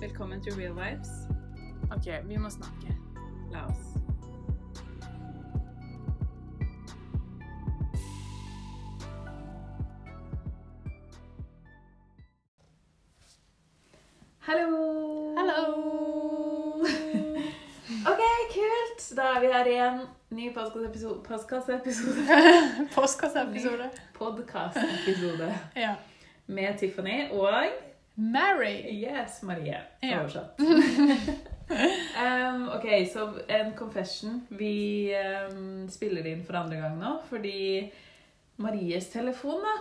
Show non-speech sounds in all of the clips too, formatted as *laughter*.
Velkommen til Real Vibes. OK, vi må snakke. La oss. Hallo! Hallo! *laughs* OK, kult. Da er vi her igjen. Ny podkastepisode Postkasseepisode. Postkasseepisode. Podkastepisode *laughs* Ja. med Tiffany og Mary. Yes, Marie. Ja. Oversatt. *laughs* um, ok, så en confession. Vi um, spiller inn for andre gang nå fordi Maries telefon, da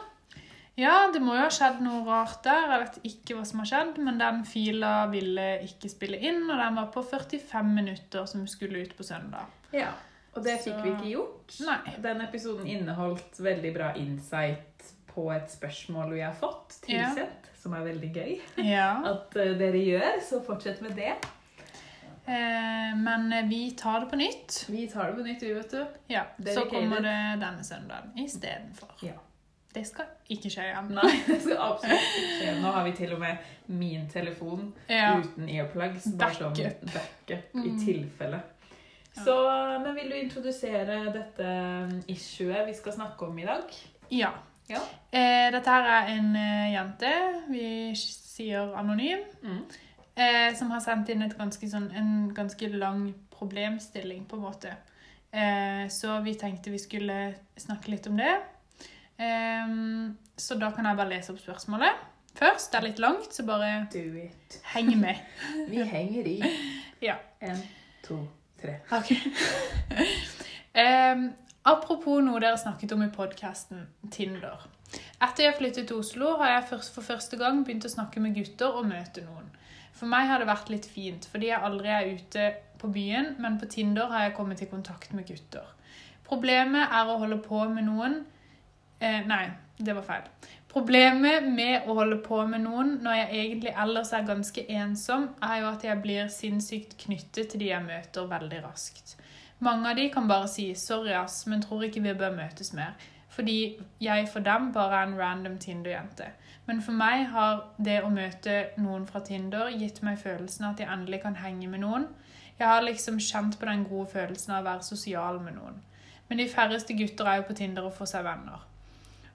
Ja, det må jo ha skjedd noe rart der. Jeg vet ikke hva som har skjedd, men den fila ville ikke spille inn, og den var på 45 minutter som skulle ut på søndag. Ja. Og det fikk Så- vi ikke gjort. Nei. Den episoden inneholdt veldig bra insight på et spørsmål vi har fått Ja. tilsendt, som er veldig gøy Ja. *laughs* at uh, dere gjør. Så fortsett med det. Eh, men vi tar det på nytt. Vi tar det på nytt, vi, vet du. Ja, Så kommer det denne søndagen istedenfor. Ja. Det skal ikke skje igjen. Nei, *laughs* det skal absolutt ikke skje. Nå har vi til og med min telefon Ja. uten earplugs. Bare som Backup. backup i Mm. tilfelle. Så, men vil du introdusere dette issuet vi skal snakke om i dag? ja. Ja. Eh, dette her er en eh, jente, vi sier anonym, Mm. eh, som har sendt inn et ganske, sånn, en ganske lang problemstilling, på en måte. Eh, så vi tenkte vi skulle snakke litt om det. Eh, så da kan jeg bare lese opp spørsmålet først. Det er litt langt, så bare Do it. heng med. *laughs* Vi henger i. Ja. En, to, tre. Ok. *laughs* Apropos noe dere snakket om i podkasten Tinder. Etter jeg flyttet til Oslo, har jeg for første gang begynt å snakke med gutter og møte noen. For meg har det vært litt fint, fordi jeg aldri er ute på byen, men på Tinder har jeg kommet i kontakt med gutter. Problemet er å holde på med noen eh, Nei, det var feil. Problemet med å holde på med noen når jeg egentlig ellers er ganske ensom, er jo at jeg blir sinnssykt knyttet til de jeg møter veldig raskt. Mange av de kan bare si 'sorry, ass', men tror ikke vi bør møtes mer. Fordi jeg for dem bare er en random Tinder-jente. Men for meg har det å møte noen fra Tinder gitt meg følelsen at jeg endelig kan henge med noen. Jeg har liksom kjent på den gode følelsen av å være sosial med noen. Men de færreste gutter er jo på Tinder og får seg venner.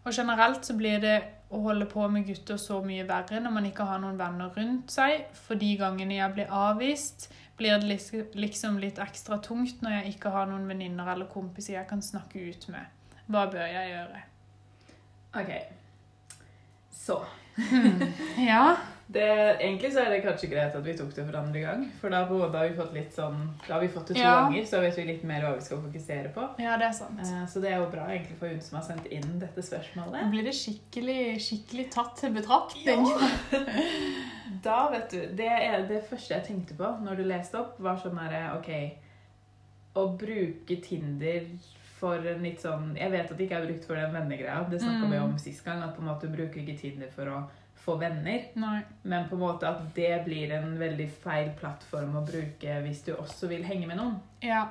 Og generelt så blir det å holde på med gutter så mye verre når man ikke har noen venner rundt seg. For de gangene jeg blir avvist, blir det liksom litt ekstra tungt når jeg ikke har noen venninner eller kompiser jeg kan snakke ut med. Hva bør jeg gjøre? Ok. Så. Ja. Det, egentlig så er det kanskje greit at vi tok det for andre gang. For da, på en har vi fått litt sånn Da har vi fått det to Ja. ganger, så vet vi litt mer hva vi skal fokusere på. Ja, det er sant. Eh, Så det er jo bra egentlig for hun som har sendt inn dette spørsmålet. blir det skikkelig, skikkelig tatt til betraktning. *laughs* Da, vet du Det er det første jeg tenkte på når du leste opp, var sånn herre OK Å bruke Tinder for en litt sånn Jeg vet at det ikke er brukt for den vennegreia. Det snakka vi Mm. om sist gang. At på en måte du bruker ikke Tinder for å få venner. Nei. Men på en måte at det blir en veldig feil plattform å bruke hvis du også vil henge med noen. Ja.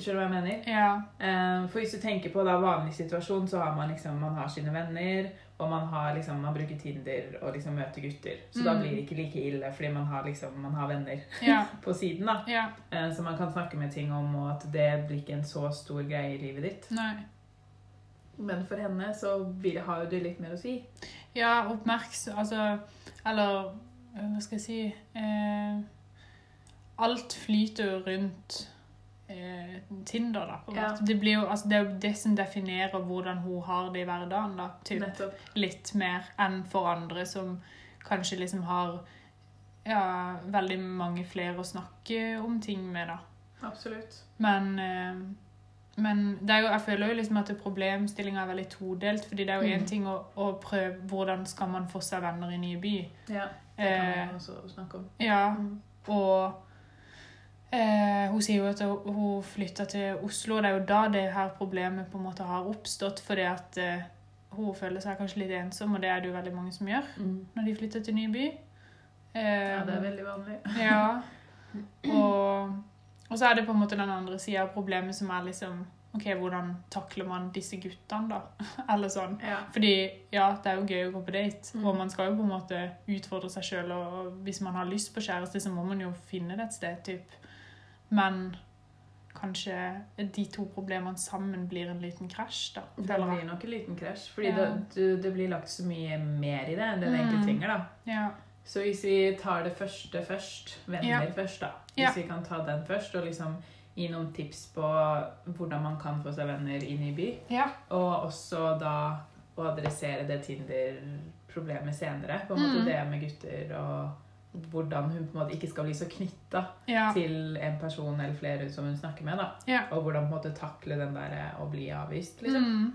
Skjønner du hva jeg mener? Ja. Eh, For hvis du tenker på da vanlig situasjon, så har man liksom Man har sine venner, og man har liksom Man bruker Tinder og liksom møter gutter. Så da Mm. blir det ikke like ille fordi man har liksom Man har venner *laughs* Ja. på siden, da. Ja. Eh, Så man kan snakke med ting om, og at det blir ikke en så stor greie i livet ditt. Nei. Men for henne så vil, har jo det litt mer å si. Ja, oppmerksom Altså Eller eh, hva skal jeg si eh, Alt flyter jo rundt eh, Tinder, da. Ja. Det, blir jo, altså, det er jo det som definerer hvordan hun har det i hverdagen. da, typ. Nettopp. Litt mer enn for andre som kanskje liksom har ja, veldig mange flere å snakke om ting med, da. Absolutt. Men, eh, men det er jo, jeg føler jo liksom at problemstillinga er veldig todelt. fordi det er jo én Mm. ting å, å prøve hvordan skal man få seg venner i nye by. Ja. Det kan Eh, man også snakke om. Ja, Mm. og eh, hun sier jo at hun- flytta til Oslo, og det er jo da det her problemet på en måte har oppstått. Fordi at eh, hun føler seg kanskje litt ensom, og det er det jo veldig mange som gjør Mm. når de flytter til ny by. Eh, Ja, det er veldig vanlig. Ja. *laughs* Og, og så er det på en måte den andre sida av problemet som er liksom OK, hvordan takler man disse guttene, da? *laughs* Eller sånn. Ja. Fordi ja, det er jo gøy å gå på date, Mm. og man skal jo på en måte utfordre seg sjøl. Og hvis man har lyst på kjæreste, så må man jo finne det et sted, typ. Men kanskje de to problemene sammen blir en liten krasj, da. Det blir nok en liten krasj, fordi Ja. det, det blir lagt så mye mer i det enn det det egentlig Mm. trenger. da. Ja. Så hvis vi tar det første først, venner Ja. først, da. Hvis Ja. vi kan ta den først, og liksom gi noen tips på hvordan man kan få seg venner inn i by. ja. Og også da å adressere det Tinder-problemet senere. På en måte Mm. det med gutter og hvordan hun på en måte ikke skal bli så knytta Ja. til en person eller flere som hun snakker med. da. Ja. Og hvordan på en måte takle den der å bli avvist, liksom. Mm.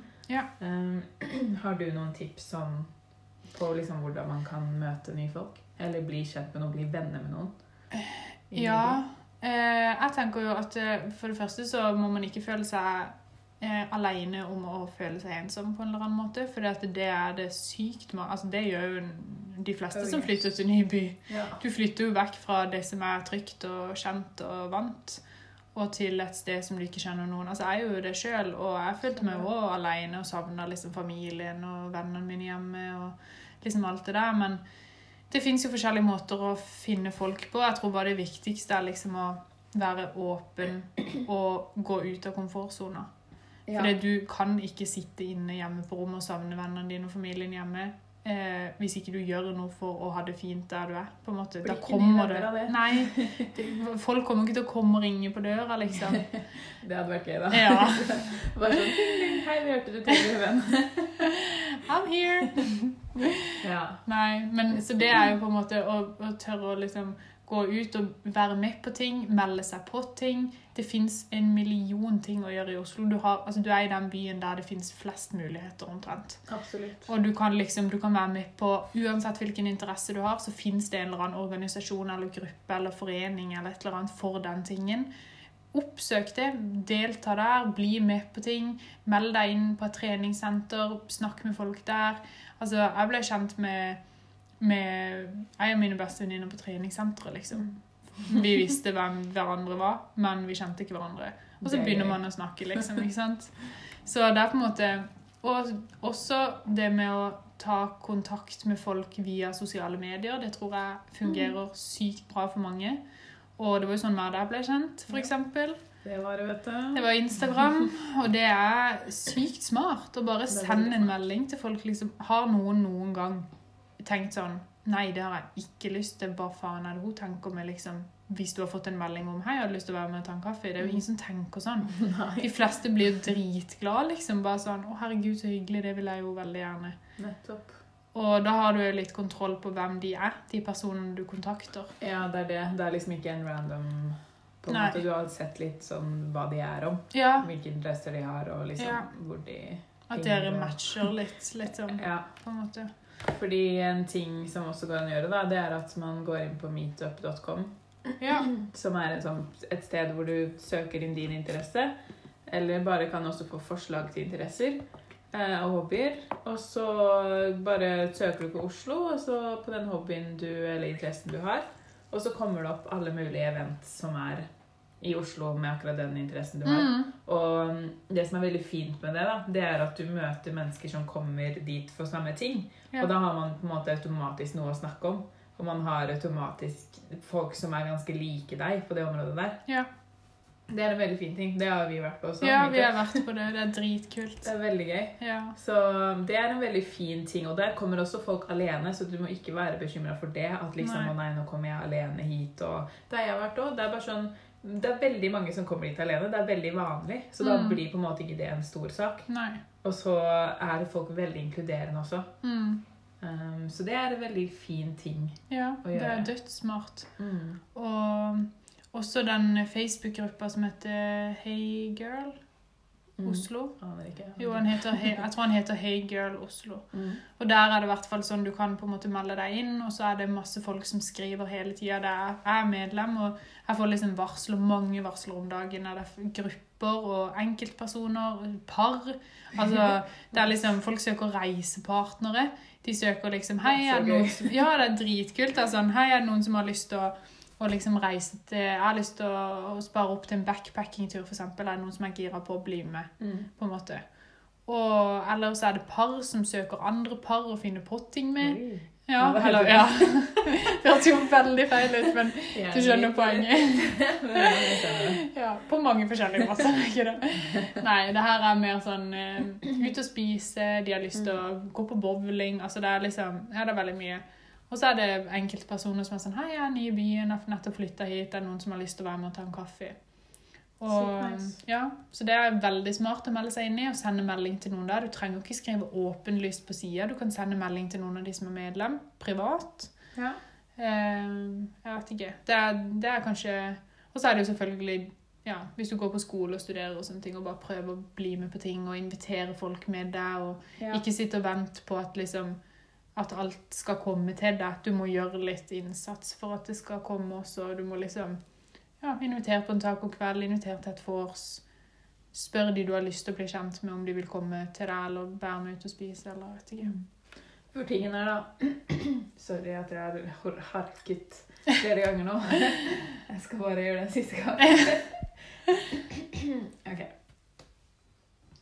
Um, *clears throat* har du noen tips sånn på liksom hvordan man kan møte nye folk? Eller bli kjent med noen, bli venner med noen? Ja. Eh, jeg tenker jo at eh, for det første så må man ikke føle seg eh, alene om å føle seg ensom på en eller annen måte. For det er det sykt ma- Altså det gjør jo de fleste Oh, som yes. flytter til ny by. Ja. Du flytter jo vekk fra det som er trygt og kjent og vant, og til et sted som du ikke kjenner noen. Altså, jeg er jo det sjøl, og jeg følte meg òg alene og savna liksom familien og vennene mine hjemme og liksom alt det der. Men det fins jo forskjellige måter å finne folk på. Jeg tror bare det viktigste er liksom å være åpen og gå ut av komfortsona. Ja. For du kan ikke sitte inne hjemme på rommet og savne vennene dine og familien hjemme. Eh, hvis ikke du gjør noe for å ha det fint der du er. på en måte. Da kommer det. det. Nei, *laughs* det, Folk kommer ikke til å komme og ringe på døra, liksom. *laughs* Det hadde vært gøy, da. Ja. *laughs* Bare sånn ding, ding, Hei, vi hørte du trenger en venn. I'm here! *laughs* Ja. Nei, men Så det er jo på en måte å, å tørre å liksom gå ut og være med på ting, melde seg på ting. Det fins en million ting å gjøre i Oslo. Du, har, altså, du er i den byen der det fins flest muligheter, omtrent. Absolutt. Og du kan liksom, du kan være med på Uansett hvilken interesse du har, så fins det en eller annen organisasjon eller gruppe eller forening eller et eller annet for den tingen. Oppsøk det, delta der, bli med på ting. Meld deg inn på et treningssenter, snakk med folk der. Altså, jeg ble kjent med, med ei av mine beste venninner på treningssenteret, liksom. Vi visste hvem hverandre var, men vi kjente ikke hverandre. Og så er begynner man å snakke, liksom. ikke sant? Så det er på en måte Og også det med å ta kontakt med folk via sosiale medier. Det tror jeg fungerer sykt bra for mange. Og det var jo sånn jeg ble kjent, eksempel. Det var det, vet du. Det var Instagram, og det er sykt smart å bare sende en melding til folk. liksom, Har noen noen gang tenkt sånn Nei, det har jeg ikke lyst til. Hva faen er det hun tenker med, liksom? Hvis du har fått en melding om 'Hei, jeg hadde lyst til å være med og ta en kaffe'. Det er jo ingen som tenker sånn. Nei. De fleste blir jo dritglade, liksom. Bare sånn 'Å, herregud, så hyggelig. Det vil jeg jo veldig gjerne'. Nettopp. Og da har du litt kontroll på hvem de er, de personene du kontakter. Ja, det er det. Det er liksom ikke en random på en Nei. måte. Du har sett litt sånn hva de er om. Ja, Hvilke interesser de har, og liksom Ja. hvor de At dere matcher litt, litt sånn, *laughs* Ja. på en måte. Fordi en ting som også går an å gjøre, da, det er at man går inn på meetup.com. Ja. *clears throat* Som er en sånn, et sted hvor du søker inn din interesse. Eller bare kan også få forslag til interesser og hobbyer. Og så bare søker du på Oslo, og så på den hobbyen du, eller interessen du har. Og så kommer det opp alle mulige event som er i Oslo med akkurat den interessen du har. Mm. Og det som er veldig fint med det, da, det er at du møter mennesker som kommer dit for samme ting. Ja. Og da har man på en måte automatisk noe å snakke om. Og man har automatisk folk som er ganske like deg på det området der. Ja. Det er en veldig fin ting. Det har vi vært på også. ja, vi har vært på det. Det er dritkult. Det er veldig gøy. Ja. Så det er en veldig fin ting. Og der kommer også folk alene, så du må ikke være bekymra for det. At liksom, Nei. å nei, nå kommer jeg alene hit, og Der jeg har vært òg. Det er bare sånn det er veldig mange som kommer dit alene. Det er veldig vanlig. Så da Mm. blir på en måte ikke det en stor sak. Nei. Og så er folk veldig inkluderende også. Mm. Um, så det er en veldig fin ting. Ja, Å det er gjøre. dødssmart. Mm. Og også den Facebook-gruppa som heter Hey Girl Mm. Oslo. Ikke. Jo, heter, Hey- jeg tror han heter Hey Girl Oslo. Mm. Og der er det i hvert fall sånn du kan på en måte melde deg inn, og så er det masse folk som skriver hele tida. Jeg er medlem, og jeg får liksom varsler, mange varsler om dagen. Er det grupper og enkeltpersoner, par. Altså, det er liksom, Folk søker reisepartnere. De søker liksom Hei, er det noen som Ja, det er dritkult. Det er sånn Hei, er det noen som har lyst til å å liksom reise til Jeg har lyst til å, å spare opp til en backpackingtur, f.eks. Eller noen som er gira på å bli med? på en måte. Og ellers er det par som søker andre par å finne potting med. Oi. Ja, det er eller, ja. *laughs* Det hørtes jo veldig feil ut, men *laughs* Ja, du skjønner poenget. *laughs* Ja, på mange forskjellige måter. er ikke det? Nei, det her er mer sånn uh, ut og spise, de har lyst til å gå på bowling. Altså det er liksom Ja, det er veldig mye. Og så er det enkeltpersoner som er sånn Hei, jeg er ny i byen, jeg har nettopp flytta hit. Det er noen som har lyst til å være med og ta en kaffe. Og, Så nice. ja, så det er veldig smart å melde seg inn i og sende melding til noen der. Du trenger ikke skrive åpenlyst på sida. Du kan sende melding til noen av de som er medlem, privat. Ja. Eh, jeg vet ikke. Det er, det er kanskje Og så er det jo selvfølgelig ja, hvis du går på skole og studerer og sånne ting, og bare prøver å bli med på ting og invitere folk med deg, og Ja. ikke sitte og vente på at liksom at alt skal komme til deg. At Du må gjøre litt innsats for at det skal komme også. Du må liksom ja, invitere på en tacokveld, invitere til et vors. Spør de du har lyst til å bli kjent med, om de vil komme til deg eller være med ut og spise. eller vet ikke. For tingen er da *clears throat* Sorry at jeg har har harket flere ganger nå. *laughs* Jeg skal bare gjøre det en siste gang. *laughs* *clears throat* Ok.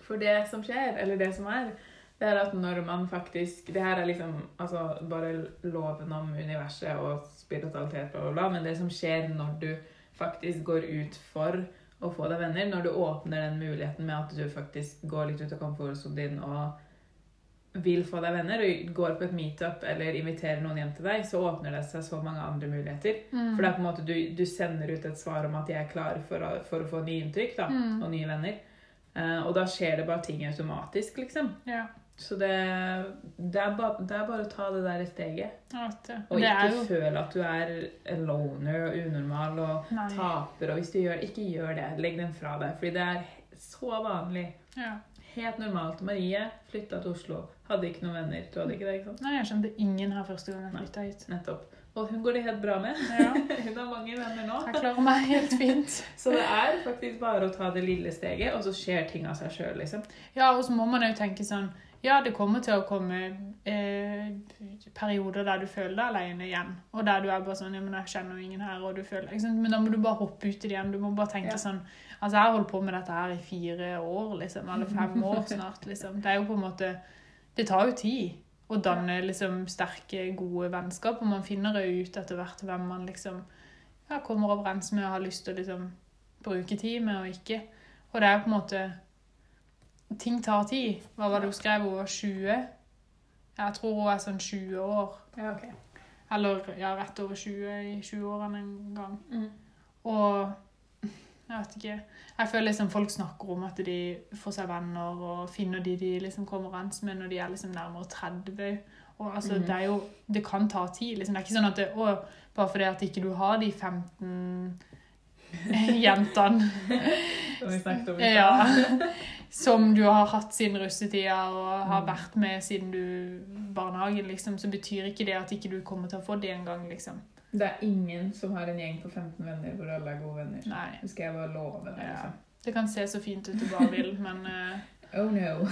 For det som skjer, eller det som er, det er at når man faktisk Det her er liksom altså bare loven om universet og spiritualitet, bla, bla, bla, men det som skjer når du faktisk går ut for å få deg venner, når du åpner den muligheten med at du faktisk går litt ut av komfortsonen din og vil få deg venner, og går på et meetup eller inviterer noen hjem til deg, så åpner det seg så mange andre muligheter. Mm. For det er på en måte du, du sender ut et svar om at jeg er klar for å, for å få nye inntrykk da, Mm. og nye venner. Uh, og da skjer det bare ting automatisk, liksom. Ja, Så det, det, er ba, det er bare å ta det der steget. jeg det. Og det ikke jo føle at du er en loner og unormal og Nei. taper. Og hvis du gjør ikke gjør det. Legg den fra deg. Fordi det er så vanlig. ja. Helt normalt. Marie flytta til Oslo. Hadde ikke noen venner. Du hadde ikke det, ikke sant? Nei, jeg skjønte ingen her første gang jeg flytta hit. Nettopp. Og hun går det helt bra med. Ja, *laughs* Hun har mange venner nå. jeg klarer meg helt fint. *laughs* Så det er faktisk bare å ta det lille steget, og så skjer ting av seg sjøl, liksom. Ja, og så må man jo tenke sånn Ja, det kommer til å komme eh, perioder der du føler deg alene igjen. Og der du er bare sånn Ja, men jeg kjenner jo ingen her, og du føler ikke sant? Men da må du bare hoppe ut i det igjen. Du må bare tenke Ja. sånn Altså, jeg har holdt på med dette her i fire år, liksom. Eller fem år *laughs* snart, liksom. Det er jo på en måte Det tar jo tid å danne liksom sterke, gode vennskap, og man finner jo ut etter hvert hvem man liksom ja, kommer overens med og har lyst til å liksom bruke tid med og ikke. Og det er jo på en måte Ting tar tid. Hva var det hun skrev? Hun var 20? Jeg tror hun er sånn 20 år. Ja, okay. Eller ja, rett over 20 i 20-årene en gang. Mm. Og jeg vet ikke Jeg føler liksom folk snakker om at de får seg venner og finner de de liksom kommer overens med når de er liksom nærmere 30. Og altså, mm. det er jo Det kan ta tid. liksom. Det er ikke sånn at det, å, bare fordi at ikke du har de 15 *laughs* jentene Som vi snakket om i ja, stad. *laughs* som du har hatt siden russetida og har Mm. vært med siden du barnehagen, liksom, så betyr ikke det at ikke du kommer til å få det en gang, liksom. Det er ingen som har en gjeng på 15 venner hvor alle er gode venner. Nei. Det skal jeg bare love deg. Ja. Liksom. Det kan se så fint ut du bare vil, *laughs* men uh... Oh no.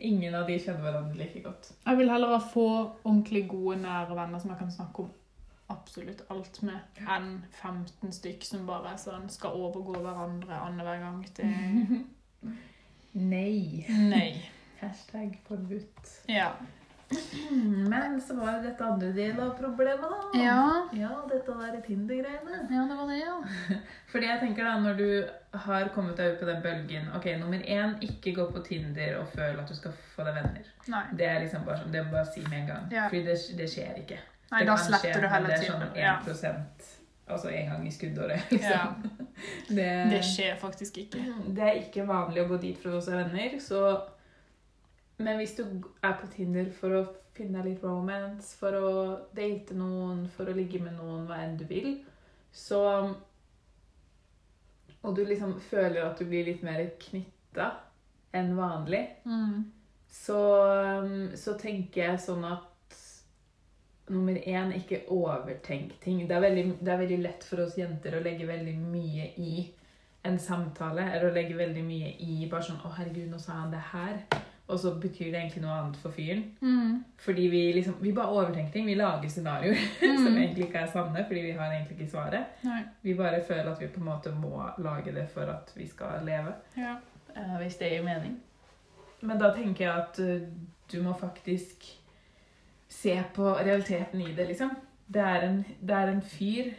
Ingen av de kjenner hverandre like godt. Jeg vil heller ha få ordentlig gode, nære venner som jeg kan snakke om absolutt alt med, enn 15 stykk som bare sånn, skal overgå hverandre annenhver gang. Det *laughs* Nei. Nei. *laughs* Hashtag forbudt. Ja. *clears throat* Men så var det dette andre del av problemet, da. Ja, Ja, dette der Tinder-greiene. ja det var det, ja. *laughs* Fordi jeg tenker da, når du har kommet deg ut på den bølgen Ok, nummer én, ikke gå på Tinder og føl at du skal få deg venner. Nei, Det er liksom bare sånn, det må bare si med en gang. Ja. Fordi det, det skjer ikke. Nei det da sletter skje, du heller Tinder. Det er sånn 1 Ja. Altså en gang i skuddåret. *laughs* Ja. Liksom. Det, Det skjer faktisk ikke. *clears throat* det er ikke vanlig å gå dit for å se venner, så Men hvis du er på Tinder for å finne litt romance, for å date noen, for å ligge med noen, hva enn du vil, så Og du liksom føler at du blir litt mer knytta enn vanlig, Mm. så, så tenker jeg sånn at Nummer én, ikke overtenk ting. Det er, veldig, det er veldig lett for oss jenter å legge veldig mye i en samtale. Eller å legge veldig mye i bare sånn 'Å, herregud, nå sa han det her.' og så betyr det egentlig noe annet for fyren. Mm. Fordi vi liksom, vi bare overtenker ting. Vi lager scenarioer *laughs* som Mm. egentlig ikke er sanne, fordi vi har egentlig ikke svaret. Nei. Vi bare føler at vi på en måte må lage det for at vi skal leve. Ja. eh, hvis det gir mening. Men da tenker jeg at eh, du må faktisk se på realiteten i det, liksom. Det er en, det er en fyr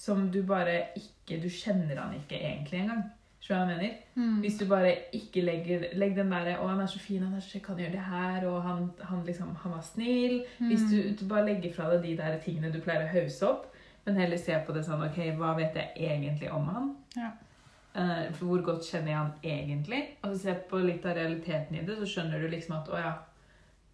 som du bare ikke Du kjenner han ikke egentlig engang. Skjønner du hva jeg mener? Mm. Hvis du bare ikke legger legg den derre 'Å, han er så fin, han er så kjekk, han gjør det her', og han, han liksom Han var snill. Hvis Mm. du, du bare legger fra deg de der tingene du pleier å hause opp, men heller ser på det sånn OK, hva vet jeg egentlig om han? Ja. Uh, hvor godt kjenner jeg han egentlig? Og så ser på litt av realiteten i det, så skjønner du liksom at å ja,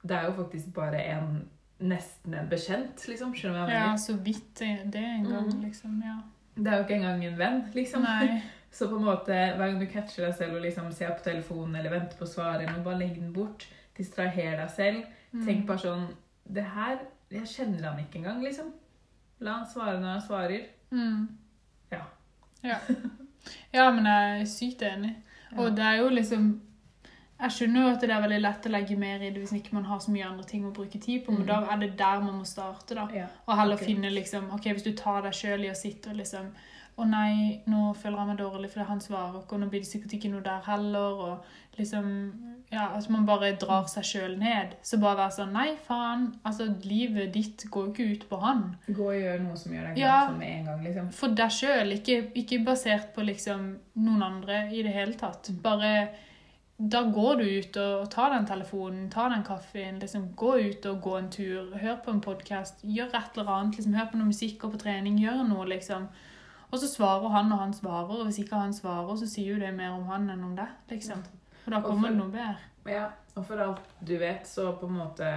det er jo faktisk bare en nesten en bekjent, liksom. Skjønner du hva jeg ja, så vidt det en gang, Mm. liksom. Ja. Det er jo ikke engang en venn, liksom. Nei. *laughs* Så på en måte, hver gang du catcher deg selv og liksom ser på telefonen eller venter på svaret, eller noe, bare legg den bort. Distraher deg selv. Mm. Tenk bare sånn Det her Jeg kjenner han ikke engang, liksom. La han svare når han svarer. Mm. Ja. ja. Ja, men jeg er sykt enig. *laughs* Og det er jo liksom Jeg skjønner jo at det er veldig lett å legge mer i det hvis ikke man har så mye andre ting å bruke tid på, men Mm. da er det der man må starte, da. Ja. Og heller okay. finne liksom Ok, hvis du tar deg sjøl i å sitte og liksom Å nei, nå føler jeg meg dårlig fordi han svarer ikke, og nå blir det sikkert ikke noe der heller, og liksom Ja, at man bare drar seg sjøl ned. Så bare være sånn Nei, faen. Altså, livet ditt går jo ikke ut på han. Gå og gjør noe som gjør deg glad Ja. sånn med en gang, liksom. For deg sjøl, ikke, ikke basert på liksom noen andre i det hele tatt. Bare Da går du ut og tar den telefonen, tar den kaffen, liksom gå ut og gå en tur, hør på en podkast, gjør et eller annet, liksom hør på noe musikk og på trening, gjør noe, liksom. Og så svarer han når han svarer, og hvis ikke han svarer, så sier jo det mer om han enn om deg, liksom. Og da kommer det noe bedre. Ja, og for alt du vet, så på en måte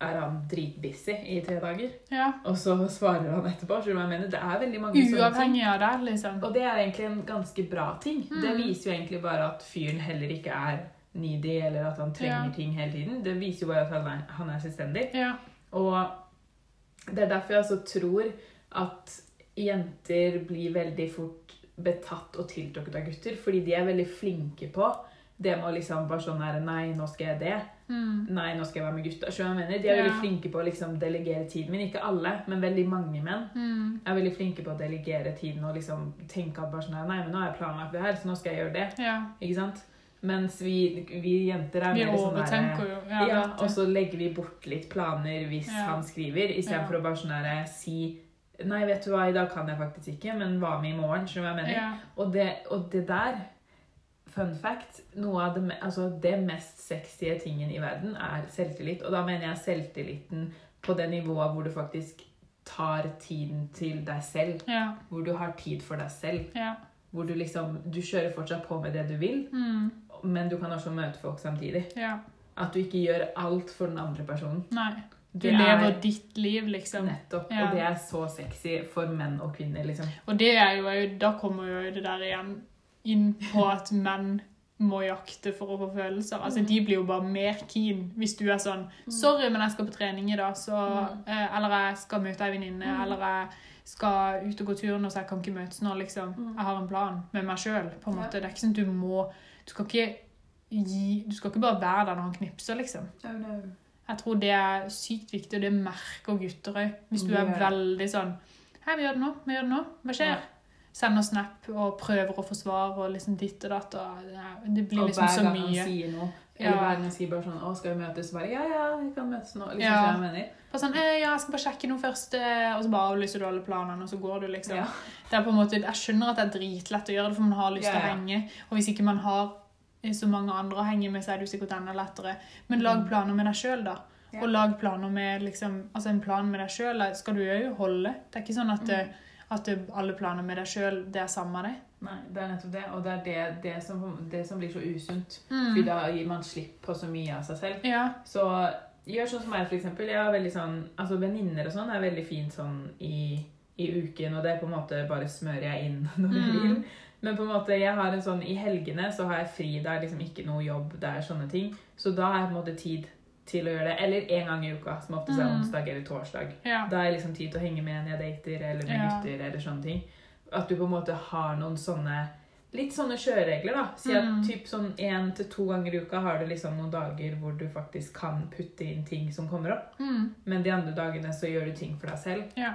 er han dritbusy i tre dager. Ja. Og så svarer han etterpå. Så jeg mener? Det er veldig mange. Uavhengig av det, liksom. Og det er egentlig en ganske bra ting. Det Mm. viser jo egentlig bare at fyren heller ikke er needy, eller at han trenger Ja. ting hele tiden. Det viser jo bare at han er, han er selvstendig. Ja. Og det er derfor jeg altså tror at jenter blir veldig fort betatt og tiltrukket av gutter, fordi de er veldig flinke på det med å liksom bare sånn her Nei, nå skal jeg det. Mm. Nei, nå skal jeg være med gutta. Skjønner jeg mener? De er Ja. veldig flinke på å liksom delegere tiden min. Ikke alle, men veldig mange menn Mm. er veldig flinke på å delegere tiden og liksom tenke at bare sånn Nei, men nå har jeg planlagt det her, så nå skal jeg gjøre det. Ja. Ikke sant? Mens vi, vi jenter er Vi mer sånn overtenker ja, ja, og så legger vi bort litt planer hvis han skriver, istedenfor Ja. å bare sånn der si Nei, vet du hva, i dag kan jeg faktisk ikke, men hva med i morgen? Skjønner du hva jeg mener? Og, det, og det der, fun fact, noe av det, altså det mest sexy tingen i verden er selvtillit. Og da mener jeg selvtilliten på det nivået hvor du faktisk tar tiden til deg selv. Ja. Hvor du har tid for deg selv. Ja. Hvor du liksom Du kjører fortsatt på med det du vil, Mm. men du kan også møte folk samtidig. ja. At du ikke gjør alt for den andre personen. Nei. Du lever er ditt liv, liksom. nettopp. Og det er så sexy for menn og kvinner, liksom. Og det er jo, da kommer jo det der igjen inn på at menn må jakte for å få følelser. Altså, De blir jo bare mer keen hvis du er sånn 'Sorry, men jeg skal på trening i dag', så, eh, eller 'jeg skal møte ei venninne', eller 'jeg skal ut og gå tur nå, så jeg kan ikke møtes nå', liksom. Jeg har en plan med meg sjøl, Ja. Det er ikke sånn du må Du skal ikke gi Du skal ikke bare være der når han knipser, liksom. Jeg tror det er sykt viktig, og det merker gutter òg. Hvis du er veldig sånn Hei, vi gjør det nå. Vi gjør det nå. Hva skjer? Sender snap og prøver å forsvare og liksom ditt og datt. Og det- blir Og liksom hver så gang han mye. sier noe, eller Ja. hver gang han sier bare sånn 'Å, skal vi møtes?' Så bare 'Ja, ja, vi kan møtes nå'. Liksom, Ja. jeg mener? Bare sånn, eh, ja, jeg skal bare sjekke noe først, eh, og så bare avlyser du alle planene, og så går du, liksom. Ja. Det er på en måte, Jeg skjønner at det er dritlett å gjøre det, for man har lyst til Ja, å henge. Og hvis ikke man har eh, så mange andre å henge med, så er det jo sikkert enda lettere. Men lag Mm. planer med deg sjøl, da. Og lag planer med liksom Altså, en plan med deg sjøl skal du jo holde. Det er ikke sånn at, Mm. At alle planer med deg sjøl, det er samme det. Nei, det er nettopp det. Og det er det, det, som, det som blir så usunt. Mm. For da gir man slipp på så mye av seg selv. Ja. Så gjør sånn som meg, for eksempel. Jeg har veldig sånn, altså Venninner og sånn er veldig fint sånn i, i uken, og det er på en måte bare smører jeg inn *laughs* når jeg Mm. Men på en måte, jeg har en sånn, i helgene så har jeg fri. Det er liksom ikke noe jobb, det er sånne ting. Så da har jeg på en måte tid til å gjøre det. Eller en gang i uka, som oftest er Mm. onsdag eller torsdag. ja. Da er liksom tid til å henge med en jeg dater, eller med Ja. gutter, eller sånne ting. At du på en måte har noen sånne litt sånne kjøreregler, da. Si at Mm. typ sånn én til to ganger i uka har du liksom noen dager hvor du faktisk kan putte inn ting som kommer opp. Mm. Men de andre dagene så gjør du ting for deg selv. Ja.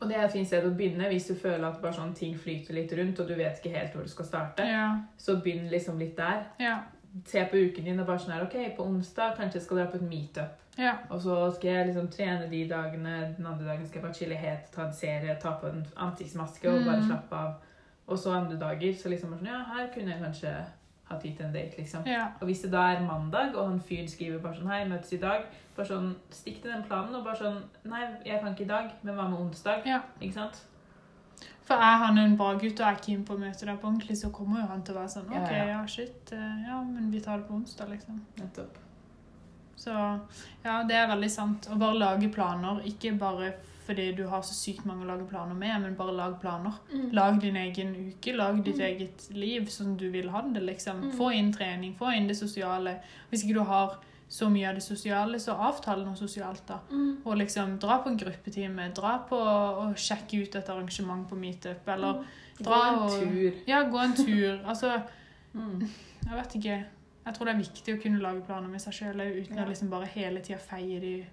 Og det er et fint sted å begynne hvis du føler at bare sånn ting flyter litt rundt, og du vet ikke helt hvor du skal starte. Ja. Så begynn liksom litt der. Ja. Se på uken din og bare sånn her, ok, på onsdag kanskje jeg skal dra på et meetup. Ja. Og så skal jeg liksom trene de dagene, den andre dagen skal jeg bare chille helt, ta en serie, ta på en ansiktsmaske og bare Mm. slappe av. Og så andre dager så liksom bare sånn, ja, her kunne jeg kanskje ha tid til en date, liksom. Ja. Og hvis det da er mandag, og han fyren skriver bare sånn Hei, møtes i dag. Bare sånn, Stikk til den planen og bare sånn Nei, jeg kan ikke i dag, men hva med onsdag? Ja. Ikke sant? For er han en bra gutt og er keen på å møte deg på ordentlig, så kommer jo han til å være sånn OK, ja. shit. eh, Ja, men vi tar det på onsdag, liksom. Nettopp. Så ja, det er veldig sant. Å bare lage planer, ikke bare fordi du har så sykt mange å lage planer med, men bare lag planer. Lag din egen uke, lag ditt eget liv som du vil ha det, liksom. Mm. Få inn trening, få inn det sosiale. Hvis ikke du har så mye av det sosiale, så avtale noe sosialt, da. Mm. Og liksom dra på en gruppetime, dra på og sjekke ut et arrangement på meetup, eller Gå dra en og tur. Ja, gå en tur. *laughs* Altså, Mm. jeg vet ikke. Jeg tror det er viktig å kunne lage planer med seg sjøl uten Ja. å liksom bare hele tida feie de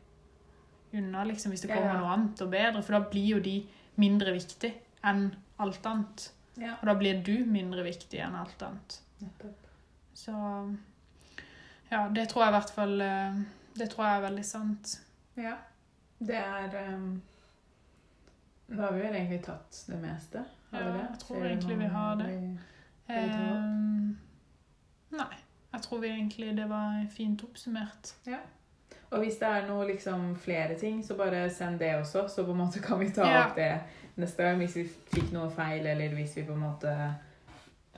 unna, liksom, hvis det Ja, kommer ja. noe annet og bedre. For da blir jo de mindre viktig enn alt annet. Ja. Og da blir du mindre viktig enn alt annet. Nettopp. Så ja, det tror jeg i hvert fall eh, Det tror jeg er veldig sant. Ja. Det er um, Da har vi vel egentlig tatt det meste. Har vi Ja, det? jeg tror egentlig vi har det. vi- vi? Ehm, nei. Jeg tror vi egentlig det var fint oppsummert. Ja. Og hvis det er noe liksom flere ting, så bare send det også, så på en måte kan vi ta Ja. opp det neste gang hvis vi fikk noe feil, eller hvis vi på en måte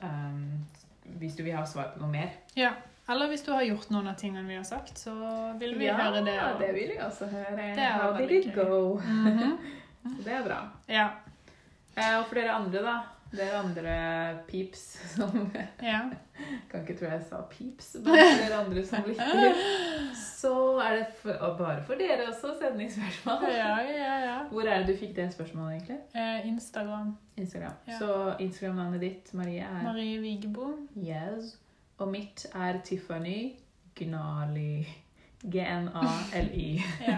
um, Hvis du vil ha svar på noe mer. Ja. Eller hvis du har gjort noen av tingene vi har sagt, så vil vi høre det. Ja, og- det vil vi også høre. How did it go? go? *laughs* -hmm. Så det er bra. Ja. Eh, og for dere andre, da. Dere andre peeps som *laughs* ja. Kan ikke tro jeg sa peeps, men for dere andre som lytter, så er det for, og bare for dere også sendingsspørsmål. Ja, ja, ja. Hvor er det du fikk det spørsmålet, egentlig? Eh, Instagram. Instagram. Ja. Så Instagram-navnet ditt, Marie, er Marie Vigebo. Yes. Og mitt er Tiffany Gnali. G-n-a-l-i. Ja.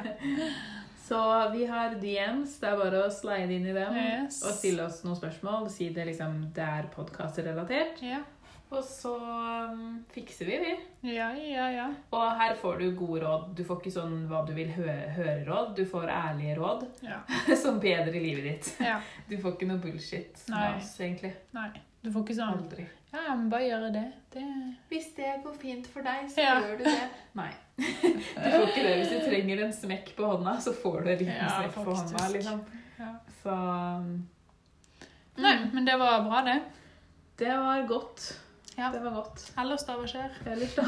*laughs* Så vi har DMs. Det er bare å slide inn i dem Yes. og stille oss noen spørsmål. Si det liksom det er podkastrelatert. Ja. Og så um, fikser vi, vi. ja, ja, ja. Og her får du gode råd. Du får ikke sånn hva du vil hø- høre-råd. Du får ærlige råd Ja. *laughs* som bedrer livet ditt. ja. Du får ikke noe bullshit Nei. med oss, egentlig. Nei. Du får ikke sånn Aldri. Ja, ja, men bare gjøre det. Det Hvis det går fint for deg, så Ja. gjør du det. *laughs* Nei. *laughs* Du får ikke det. Hvis du trenger en smekk på hånda, så får du en liten Ja, smekk på hånda. liksom. ja. Så Nei, Nei, men det var bra, det. Det var godt. Ja. Det var godt. Ellers da, hva skjer? Ellers, da.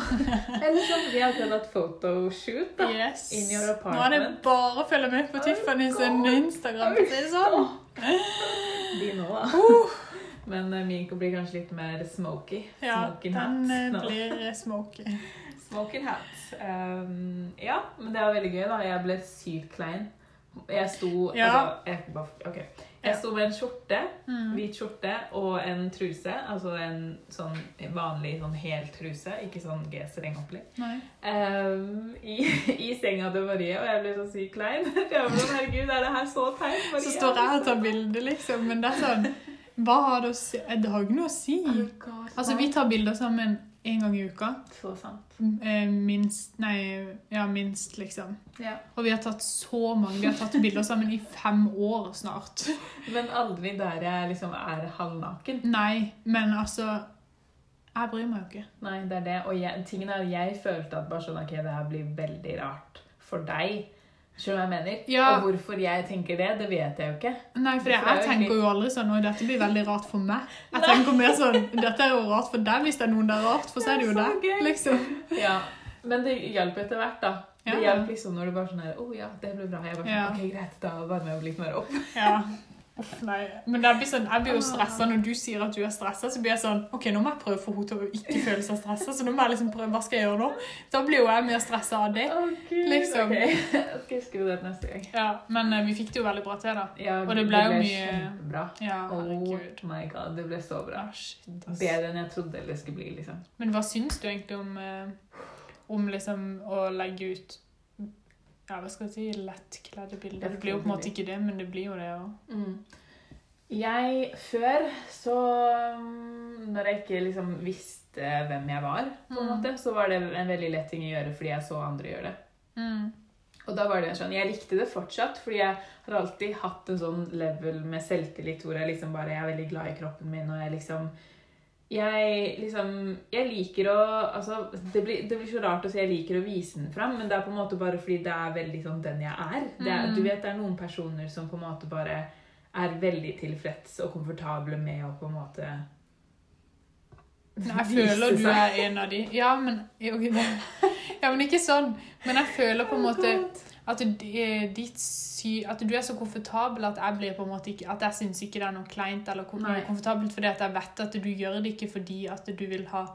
Ellers så vi har akkurat hatt photoshoot, da. Yes. In your Nå er det bare å følge med på Tiffany sin Instagram. for å si det sånn. De nå, da. Uh. Men eh, min blir kanskje litt mer smoky. Ja, den eh, hat. Blir eh, *laughs* smoky. Smoking hat. Um, ja, men det var veldig gøy, da. Jeg ble sykt klein. Jeg sto Ja. altså, jeg, bare- ok. Jeg sto med en skjorte, Mm. hvit skjorte, og en truse. Altså en sånn vanlig sånn hel truse, ikke sånn G-strengopplegg. Um, i, *laughs* I senga til Marie, og jeg ble så sykt klein. *laughs* Jeg sånn, herregud, er det her så teit? Så står jeg og tar bilde, liksom. Men det er sånn Hva har det å si? Det har ikke noe å si. Oh Altså, vi tar bilder sammen en gang i uka. Så sant. Eh, Minst Nei, ja, minst, liksom. Ja. Og vi har tatt så mange. Vi har tatt bilder sammen i fem år snart. Men aldri der jeg liksom er halvnaken. Nei, men altså Jeg bryr meg jo ikke. Nei, det er det. Og jeg, tingen er, jeg følte at bare sånn, ok, det her blir veldig rart for deg. Skjønner du hva jeg mener? Ja. Og hvorfor jeg tenker det, det vet jeg jo ikke. Nei, for jeg, jeg, er tenker jo aldri sånn Oi, dette blir veldig rart for meg. Jeg tenker mer sånn Dette er jo rart for deg hvis det er noen det er rart for, så er det jo Det det. Liksom. Ja. Men det hjalp etter hvert, da. Det Ja. hjalp liksom når du bare sånn her Å ja, det ble bra. Jeg bare sånn, Ja. Ok, greit, da varmer jeg opp litt mer opp. Ja. Nei. Men jeg blir sånn, jeg blir jo stressa når du sier at du er stressa. Så blir jeg sånn OK, nå må jeg prøve å få henne til å ikke føle seg stressa. Så nå må jeg liksom prøve hva skal jeg gjøre nå? Da blir jo jeg mer stressa av det. Liksom. Ok, *laughs* Jeg skal det neste gang. Ja, Men eh, vi fikk det jo veldig bra til, da. Ja, Og det ble jo mye- kjempebra. Ja, Oh my god, det ble så bra. Ah, shit. Bedre enn jeg trodde det skulle bli, liksom. Men hva syns du egentlig om, eh, om liksom å legge ut ja, hva skal jeg si, lettkledde bilder? Det blir jo på en måte ikke det, men det blir jo det òg. Mm. Jeg Før, så mm, Når jeg ikke liksom visste hvem jeg var, på en Mm. måte, så var det en veldig lett ting å gjøre fordi jeg så andre gjøre det. Mm. Og da var det sånn, Jeg likte det fortsatt, fordi jeg har alltid hatt en sånn level med selvtillit hvor jeg liksom bare jeg er veldig glad i kroppen min, og jeg liksom jeg liksom Jeg liker å altså, det, blir, det blir så rart å si jeg liker å vise den fram, men det er på en måte bare fordi det er veldig sånn den jeg er. Det er Mm. Du vet, det er noen personer som på en måte bare er veldig tilfreds og komfortable med å på en måte Jeg føler du er en av de. Ja, men, jo, ja, men ikke sånn. Men jeg føler på en måte at, ditt sy, at du er så komfortabel at jeg blir på en måte ikke, at jeg syns ikke det er noe kleint eller Nei. komfortabelt, fordi at jeg vet at du gjør det ikke fordi at du vil ha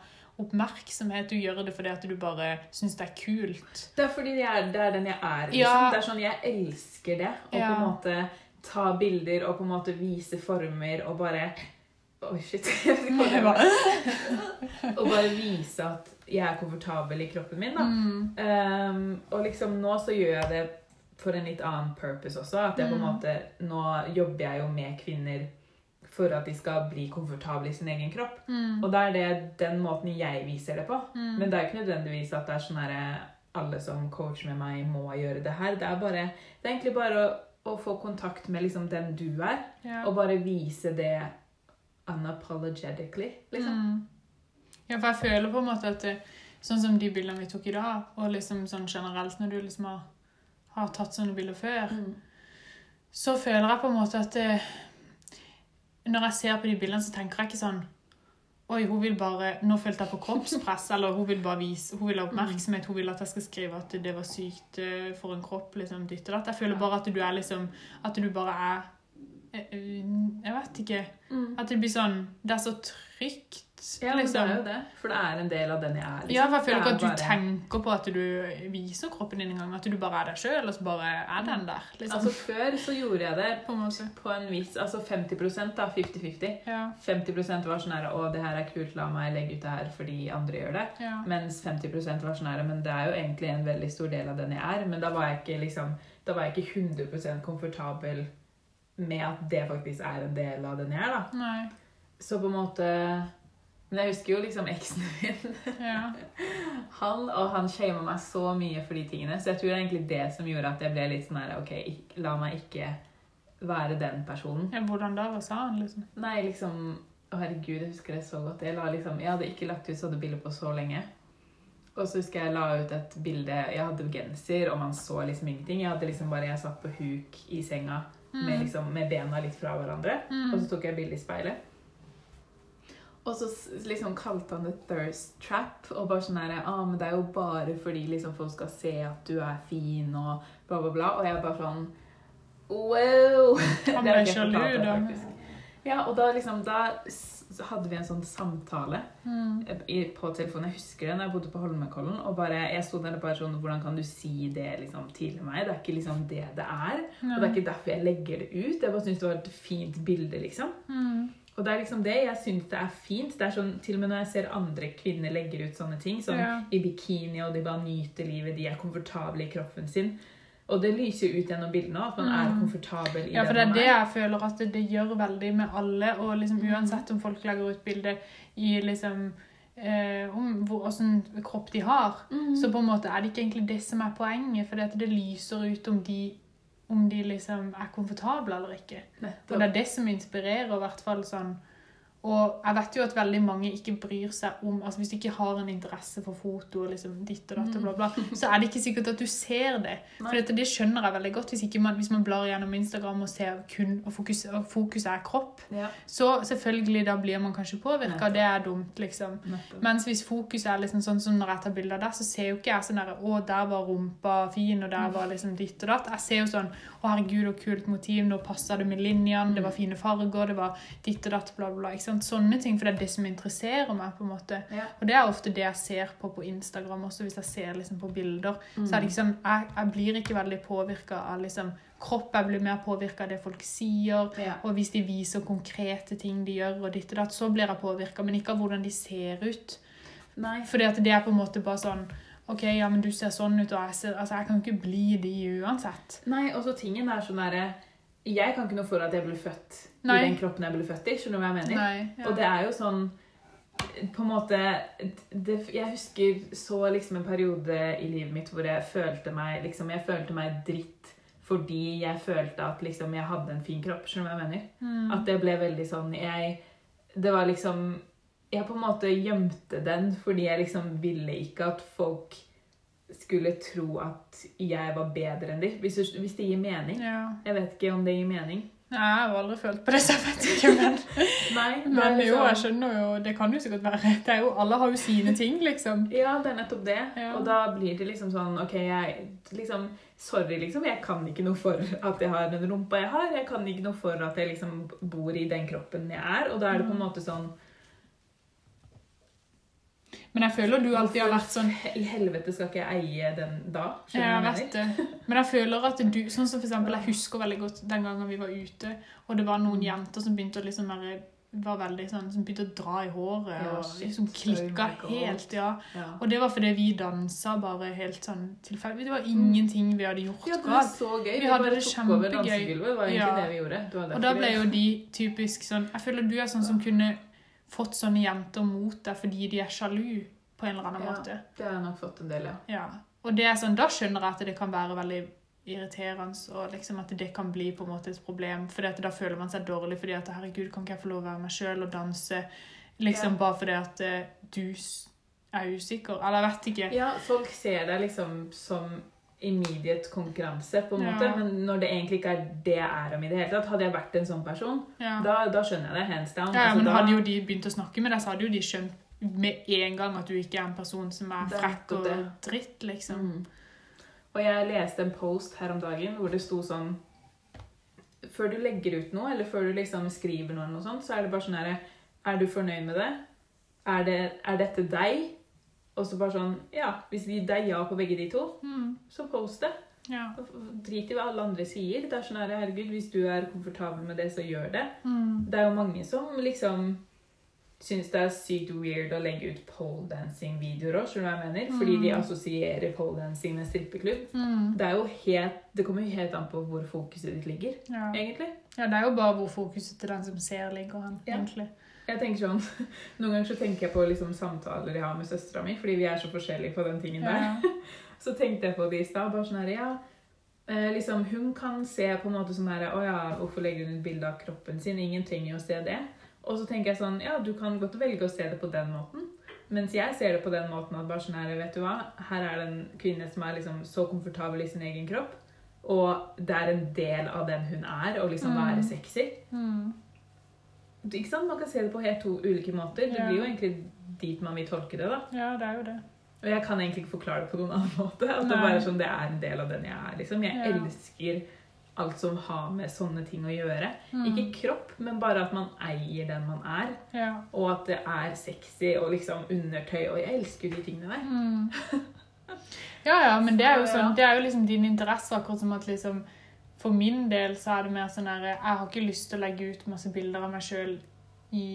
oppmerksomhet, du gjør det fordi at du bare syns det er kult. Det er fordi jeg er, det er den jeg er. Liksom. Ja. Det er sånn, Jeg elsker det. Å Ja. på en måte ta bilder og på en måte vise former og bare Oi, shit. Det *laughs* var. *laughs* Og bare vise at jeg er komfortabel i kroppen min. da. Mm. Um, og liksom nå så gjør jeg det for en litt annen purpose også. At jeg på en Mm. måte, Nå jobber jeg jo med kvinner for at de skal bli komfortable i sin egen kropp. Mm. Og da er det den måten jeg viser det på. Mm. Men det er jo ikke nødvendigvis at det er sånn herre alle som coacher med meg, må gjøre det her. Det er, bare, det er egentlig bare å, å få kontakt med liksom den du er, Ja. og bare vise det unapologetically, liksom. Mm. Ja, for jeg føler på en måte at det, sånn som de bildene vi tok i dag, og liksom sånn generelt når du liksom har, har tatt sånne bilder før, Mm. så føler jeg på en måte at det, når jeg ser på de bildene, så tenker jeg ikke sånn Oi, hun vil bare Nå følte jeg på kroppspress, eller hun vil bare vise Hun vil ha oppmerksomhet, hun vil at jeg skal skrive at det var sykt eh, for en kropp, liksom ditt og datt. Jeg føler bare at du er liksom At du bare er eh, eh, Jeg vet ikke. Mm. At det blir sånn Det er så trygt, Ja, men det liksom. er jo det. For det er en del av den jeg er. Liksom. Ja, for jeg føler ikke at du bare- tenker på at du viser kroppen din engang. At du bare er deg sjøl, og så bare er den der. Liksom. Altså Før så gjorde jeg det på en på en viss Altså 50% da. 50-50. Ja. 50% var sånn her Å, det her er kult, la meg legge ut det her fordi andre gjør det. ja. Mens 50% var sånn her Men det er jo egentlig en veldig stor del av den jeg er. Men da var jeg ikke liksom Da var jeg ikke 100 komfortabel med at det faktisk er en del av den jeg er, da. Nei. Så på en måte Men jeg husker jo liksom eksen min. Ja. *laughs* Han og han shama meg så mye for de tingene. Så jeg tror det er egentlig det som gjorde at jeg ble litt sånn her OK, la meg ikke være den personen. ja. Hvordan da? Hva sa han, liksom? Nei, liksom Å, herregud, jeg husker det så godt. Jeg, liksom, jeg hadde ikke lagt ut sånne bilder på så lenge. Og så husker jeg jeg la ut et bilde Jeg hadde genser, og man så liksom ingenting. Jeg hadde liksom bare, jeg satt på huk i senga med, liksom, med bena litt fra hverandre. Og så tok jeg bilde i speilet. Og så liksom kalte han det thirst trap. Og bare sånn her ah, men det er jo bare fordi liksom folk skal se at du er fin, og bla, bla, bla. Og jeg bare sånn Wow! *laughs* Han ble sjalu, da. Ja, og da liksom Da hadde vi en sånn samtale Mm. på telefonen. Jeg husker det når jeg bodde på Holmenkollen. Og bare, jeg sto der og bare sånn Hvordan kan du si det liksom til meg? Det er ikke liksom det det er. Og det er ikke derfor jeg legger det ut. Jeg bare syns det var et fint bilde, liksom. Mm. Og det er liksom det. Jeg syns det er fint. Det er sånn, Til og med når jeg ser andre kvinner legger ut sånne ting, sånn Ja. i bikini, og de bare nyter livet, de er komfortable i kroppen sin. Og det lyser jo ut gjennom bildene òg, at man er Mm. komfortabel i Ja, for det er det jeg føler at det, det gjør veldig med alle. Og liksom Mm. uansett om folk legger ut bilde i liksom eh, om hvor, hvordan kropp de har, Mm. så på en måte er det ikke egentlig det som er poenget. For det lyser ut om de, om de liksom er komfortable eller ikke. Og det er det som inspirerer, i hvert fall sånn Og jeg vet jo at veldig mange ikke bryr seg om altså Hvis du ikke har en interesse for foto, og liksom ditt og datt, og bla, bla, så er det ikke sikkert at du ser det. For dette, det skjønner jeg veldig godt. Hvis, man, hvis man blar gjennom Instagram og ser kun og fokus, og fokus er kropp, Ja, så selvfølgelig da blir man kanskje påvirka. Det er dumt, liksom. nettopp. Mens hvis fokus er liksom sånn som når jeg tar bilder der, så ser jo ikke jeg sånn der Å, der var rumpa fin, og der var liksom ditt og datt. Jeg ser jo sånn Å, herregud, så kult motiv. Nå passa det med linjene. Det var fine farger. Det var ditt og datt, bla, bla, bla. Ikke sant? Sånne ting. For det er det som interesserer meg, på en måte. Ja. Og det er ofte det jeg ser på på Instagram også, hvis jeg ser liksom på bilder. Så er det liksom Jeg, jeg blir ikke veldig påvirka av liksom kropp. Jeg blir mer påvirka av det folk sier. Ja. Og hvis de viser konkrete ting de gjør, og ditt og datt, så blir jeg påvirka. Men ikke av hvordan de ser ut. Nei. Fordi at det er på en måte bare sånn OK, ja, men du ser sånn ut, og jeg ser Altså, jeg kan ikke bli de uansett. Nei, og så tingen er sånn derre Jeg kan ikke noe for at jeg ble født Nei. i den kroppen jeg ble født i. Skjønner du hva jeg mener? Nei. Ja. Og det er jo sånn på en måte det, Jeg husker så liksom en periode i livet mitt hvor jeg følte meg liksom, jeg følte meg dritt fordi jeg følte at liksom, jeg hadde en fin kropp. Skjønner du hva jeg mener? Mm. At det ble veldig sånn jeg, Det var liksom Jeg på en måte gjemte den fordi jeg liksom ville ikke at folk skulle tro at jeg var bedre enn de. Hvis, hvis det gir mening. ja. Jeg vet ikke om det gir mening. Nei, jeg har aldri følt på det, så jeg vet ikke, men *laughs* Nei, det Men jo, jeg skjønner jo Det kan jo sikkert være. Det er jo, alle har jo sine ting, liksom. Ja, det er nettopp det. Ja. Og da blir det liksom sånn OK, jeg liksom Sorry, liksom. Jeg kan ikke noe for at jeg har den rumpa jeg har. Jeg kan ikke noe for at jeg liksom bor i den kroppen jeg er. Og da er det på en måte sånn Men jeg føler du alltid har vært sånn I helvete skal ikke jeg eie den da? Jeg har mener? det. Men jeg føler at du Sånn som for eksempel, Jeg husker veldig godt den gangen vi var ute, og det var noen Mm. jenter som begynte å liksom være var veldig sånn, som begynte å dra i håret Ja, og liksom klikka Oh helt. ja. Ja. Og det var fordi vi dansa bare helt sånn tilfeldig. Det var ingenting vi hadde gjort Ja, det var så gøy. Vi Vi, hadde det kjempegøy. Det var egentlig Ja. det vi gjorde. Det Og da ble jo de typisk sånn Jeg føler du er sånn som kunne fått sånne jenter mot deg fordi de er sjalu på en eller annen Ja. måte. Det har jeg nok fått en del, ja. Ja. Og det er sånn, da skjønner jeg at det kan være veldig irriterende, og liksom at det kan bli på en måte et problem. For da føler man seg dårlig fordi at herregud, kan ikke jeg få lov å være meg sjøl og danse? Liksom Ja. bare fordi at eh, du er usikker. Eller jeg vet ikke. Ja, folk ser deg liksom som immediate konkurranse, på en Ja. måte. Men når det egentlig ikke er det jeg er om i det hele tatt. Hadde jeg vært en sånn person, Ja. da, da skjønner jeg det. Hands down. Ja, Altså, men da, hadde jo de begynt å snakke med deg, så hadde jo de skjønt med en gang at du ikke er en person som er frekk og dritt, liksom. Mm. Og jeg leste en post her om dagen hvor det sto sånn Før du legger ut noe, eller før du liksom skriver noe, eller noe sånt, så er det bare sånn herre Er du fornøyd med det? Er, det? er dette deg? Og så bare sånn Ja, hvis vi, det er ja på begge de to, Mm. så post det. Ja. Drit i hva alle andre sier. Det er sånn her, herregud, hvis du er komfortabel med det, så gjør det. Mm. Det er jo mange som liksom syns det er sykt weird å legge ut poledancing-videoer òg, skjønner du hva jeg mener? Fordi de assosierer poledancing med strippeklubb. Mm. Det er jo helt Det kommer jo helt an på hvor fokuset ditt ligger, Ja. egentlig. ja, det er jo bare hvor fokuset til den som ser, ligger hen, Ja. egentlig. Jeg tenker sånn *laughs* Noen ganger så tenker jeg på liksom samtaler jeg har med søstera mi, fordi vi er så forskjellige på den tingen der. Ja. *laughs* Så tenkte jeg på det i stad. Bare sånn her, ja eh, liksom, Hun kan se på en måte sånn her Å ja, hvorfor legger hun ut bilde av kroppen sin? Ingen trenger jo å se det. Og så tenker jeg sånn Ja, du kan godt velge å se det på den måten. Mens jeg ser det på den måten at bare sånn her, vet du hva Her er det en kvinne som er liksom så komfortabel i sin egen kropp. Og det er en del av den hun er, å liksom Mm. være sexy. Mm. Ikke sant? Man kan se det på helt to ulike måter. Det blir jo egentlig dit man vil tolke det. da. ja, det er jo det. Og jeg kan egentlig ikke forklare det på noen annen *laughs* måte. At det bare sånn, det er en del av den jeg er. liksom. Jeg Ja. elsker alt som har med sånne ting å gjøre. Mm. Ikke kropp, men bare at man eier den man er. Ja. Og at det er sexy og liksom undertøy. Og jeg elsker de tingene der. Mm. Ja, ja, men det er jo sånn, det er jo liksom din interesse, akkurat som at liksom For min del så er det mer sånn at Jeg har ikke lyst til å legge ut masse bilder av meg sjøl i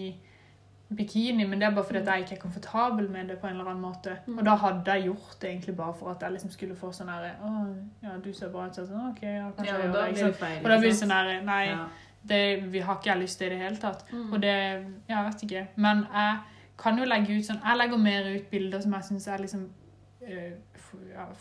bikini, men det er bare fordi at jeg ikke er komfortabel med det på en eller annen måte. Mm. Og da hadde jeg gjort det egentlig bare for at jeg liksom skulle få sånn her Å, ja, du ser bra ut. Så sånn, OK, ja, kanskje Ja, og da blir det feil. Og da blir det sånn herre her Nei, det vi har ikke jeg lyst til i det hele tatt. Mm. Og det Jeg vet ikke. Men jeg kan jo legge ut sånn Jeg legger mer ut bilder som jeg syns er liksom øh,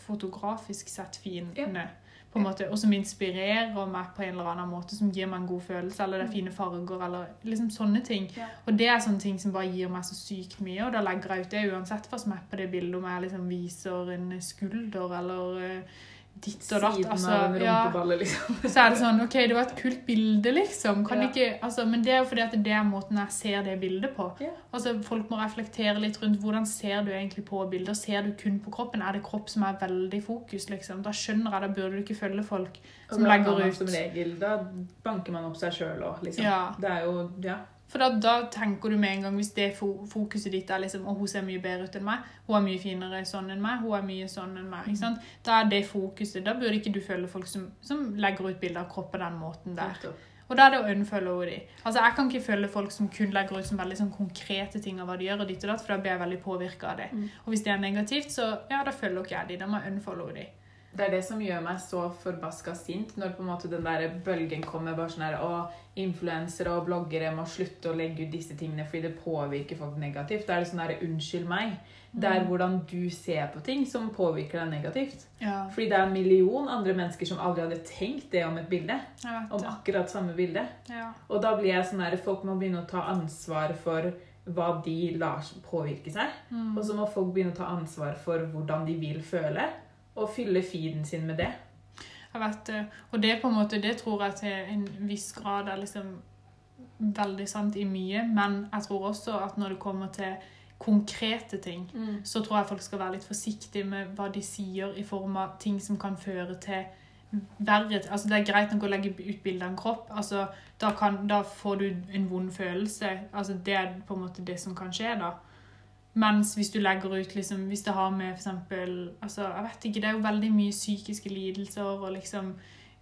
fotografisk sett fine. Ja. På en måte, og som inspirerer meg på en eller annen måte, som gir meg en god følelse, eller det er fine farger, eller liksom sånne ting. Ja. Og det er sånne ting som bare gir meg så sykt mye, og da legger jeg ut det uansett hva som er på det bildet, om jeg liksom viser en skulder, eller eh, ditt og datt. Altså, ja, liksom. *laughs* så er det sånn, ok, det var et kult bilde, liksom. Kan Ja. ikke, altså, men det er jo fordi at det er måten jeg ser det bildet på. Ja. Altså, folk må reflektere litt rundt hvordan ser du egentlig på bilder. Ser du kun på kroppen? Er det kropp som er veldig i fokus, liksom? Da skjønner jeg, da burde du ikke følge folk som legger ut. Som regel, da banker man opp seg sjøl òg, liksom. Det er jo Ja. For da, da tenker du med en gang, hvis det fokuset ditt er liksom og hun ser mye bedre ut enn meg. Hun er mye finere sånn enn meg. Hun er mye sånn enn meg. ikke sant? Da er det fokuset. Da burde ikke du følge folk som, som legger ut bilder av kropp på den måten der. Og da er det å unfollowe de. Altså, jeg kan ikke følge folk som kun legger ut som veldig sånn konkrete ting av hva de gjør, og ditt og datt, for da blir jeg veldig påvirka av det. Mm. Og hvis det er negativt, så ja, da følger ikke jeg de. Da må jeg unfollowe de. Det er det som gjør meg så forbaska sint, når på en måte den der bølgen kommer. bare sånn her, Å, influensere og bloggere må slutte å legge ut disse tingene fordi det påvirker folk negativt. Da er det sånn her, unnskyld meg. Det Mm. er hvordan du ser på ting som påvirker deg negativt. Ja, Fordi det er en million andre mennesker som aldri hadde tenkt det om et bilde. Om akkurat samme bilde. Ja. Og da blir jeg sånn her, folk må begynne å ta ansvar for hva de lar påvirke seg. Mm. Og så må folk begynne å ta ansvar for hvordan de vil føle, og fylle feeden sin med det. Vet det. Og det på en måte, det tror jeg til en viss grad er liksom veldig sant i mye, men jeg tror også at når det kommer til konkrete ting, så tror jeg folk skal være litt forsiktige med hva de sier i form av ting som kan føre til verre Altså, det er greit nok å legge ut bilde av en kropp. Altså, da, kan, da får du en vond følelse. Altså, det er på en måte det som kan skje, da. Mens hvis du legger ut liksom, Hvis det har med eksempel altså, Jeg vet ikke, det er jo veldig mye psykiske lidelser og liksom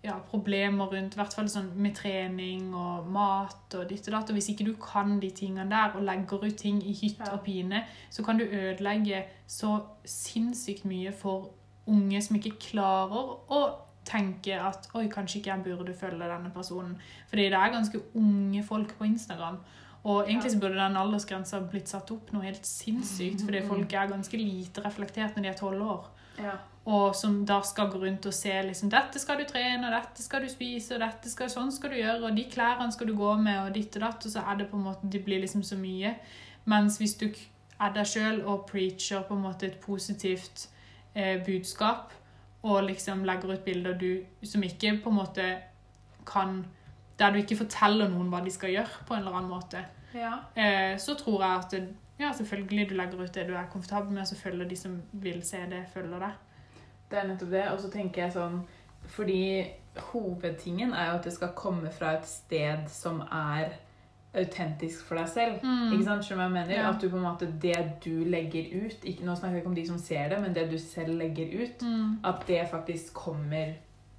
ja, problemer rundt, i hvert fall sånn med trening og mat og ditt og datt. Og hvis ikke du kan de tingene der og legger ut ting i hytt og pine, så kan du ødelegge så sinnssykt mye for unge som ikke klarer å tenke at oi, kanskje ikke jeg burde følge denne personen. Fordi det er ganske unge folk på Instagram. Og egentlig så burde den aldersgrensa blitt satt opp noe helt sinnssykt, fordi folk er ganske lite reflektert når de er tolv år. Ja. Og som da skal gå rundt og se liksom, dette skal du trene, og dette skal du spise, og dette skal, sånn skal du gjøre, og de klærne skal du gå med, og ditt og datt, og så er det på en måte, det blir liksom så mye. Mens hvis du er deg sjøl og preacher på en måte et positivt eh, budskap, og liksom legger ut bilder du, som ikke på en måte kan Der du ikke forteller noen hva de skal gjøre, på en eller annen måte, ja. eh, så tror jeg at det, ja, selvfølgelig du legger ut det du er komfortabel med, og så følger de som vil se det, følger deg. Det er nettopp det. Og så tenker jeg sånn Fordi hovedtingen er jo at det skal komme fra et sted som er autentisk for deg selv. Mm. Ikke sant? Skjønner du hva jeg mener? Ja. At du på en måte, det du legger ut ikke, Nå snakker jeg ikke om de som ser det, men det du selv legger ut, Mm. at det faktisk kommer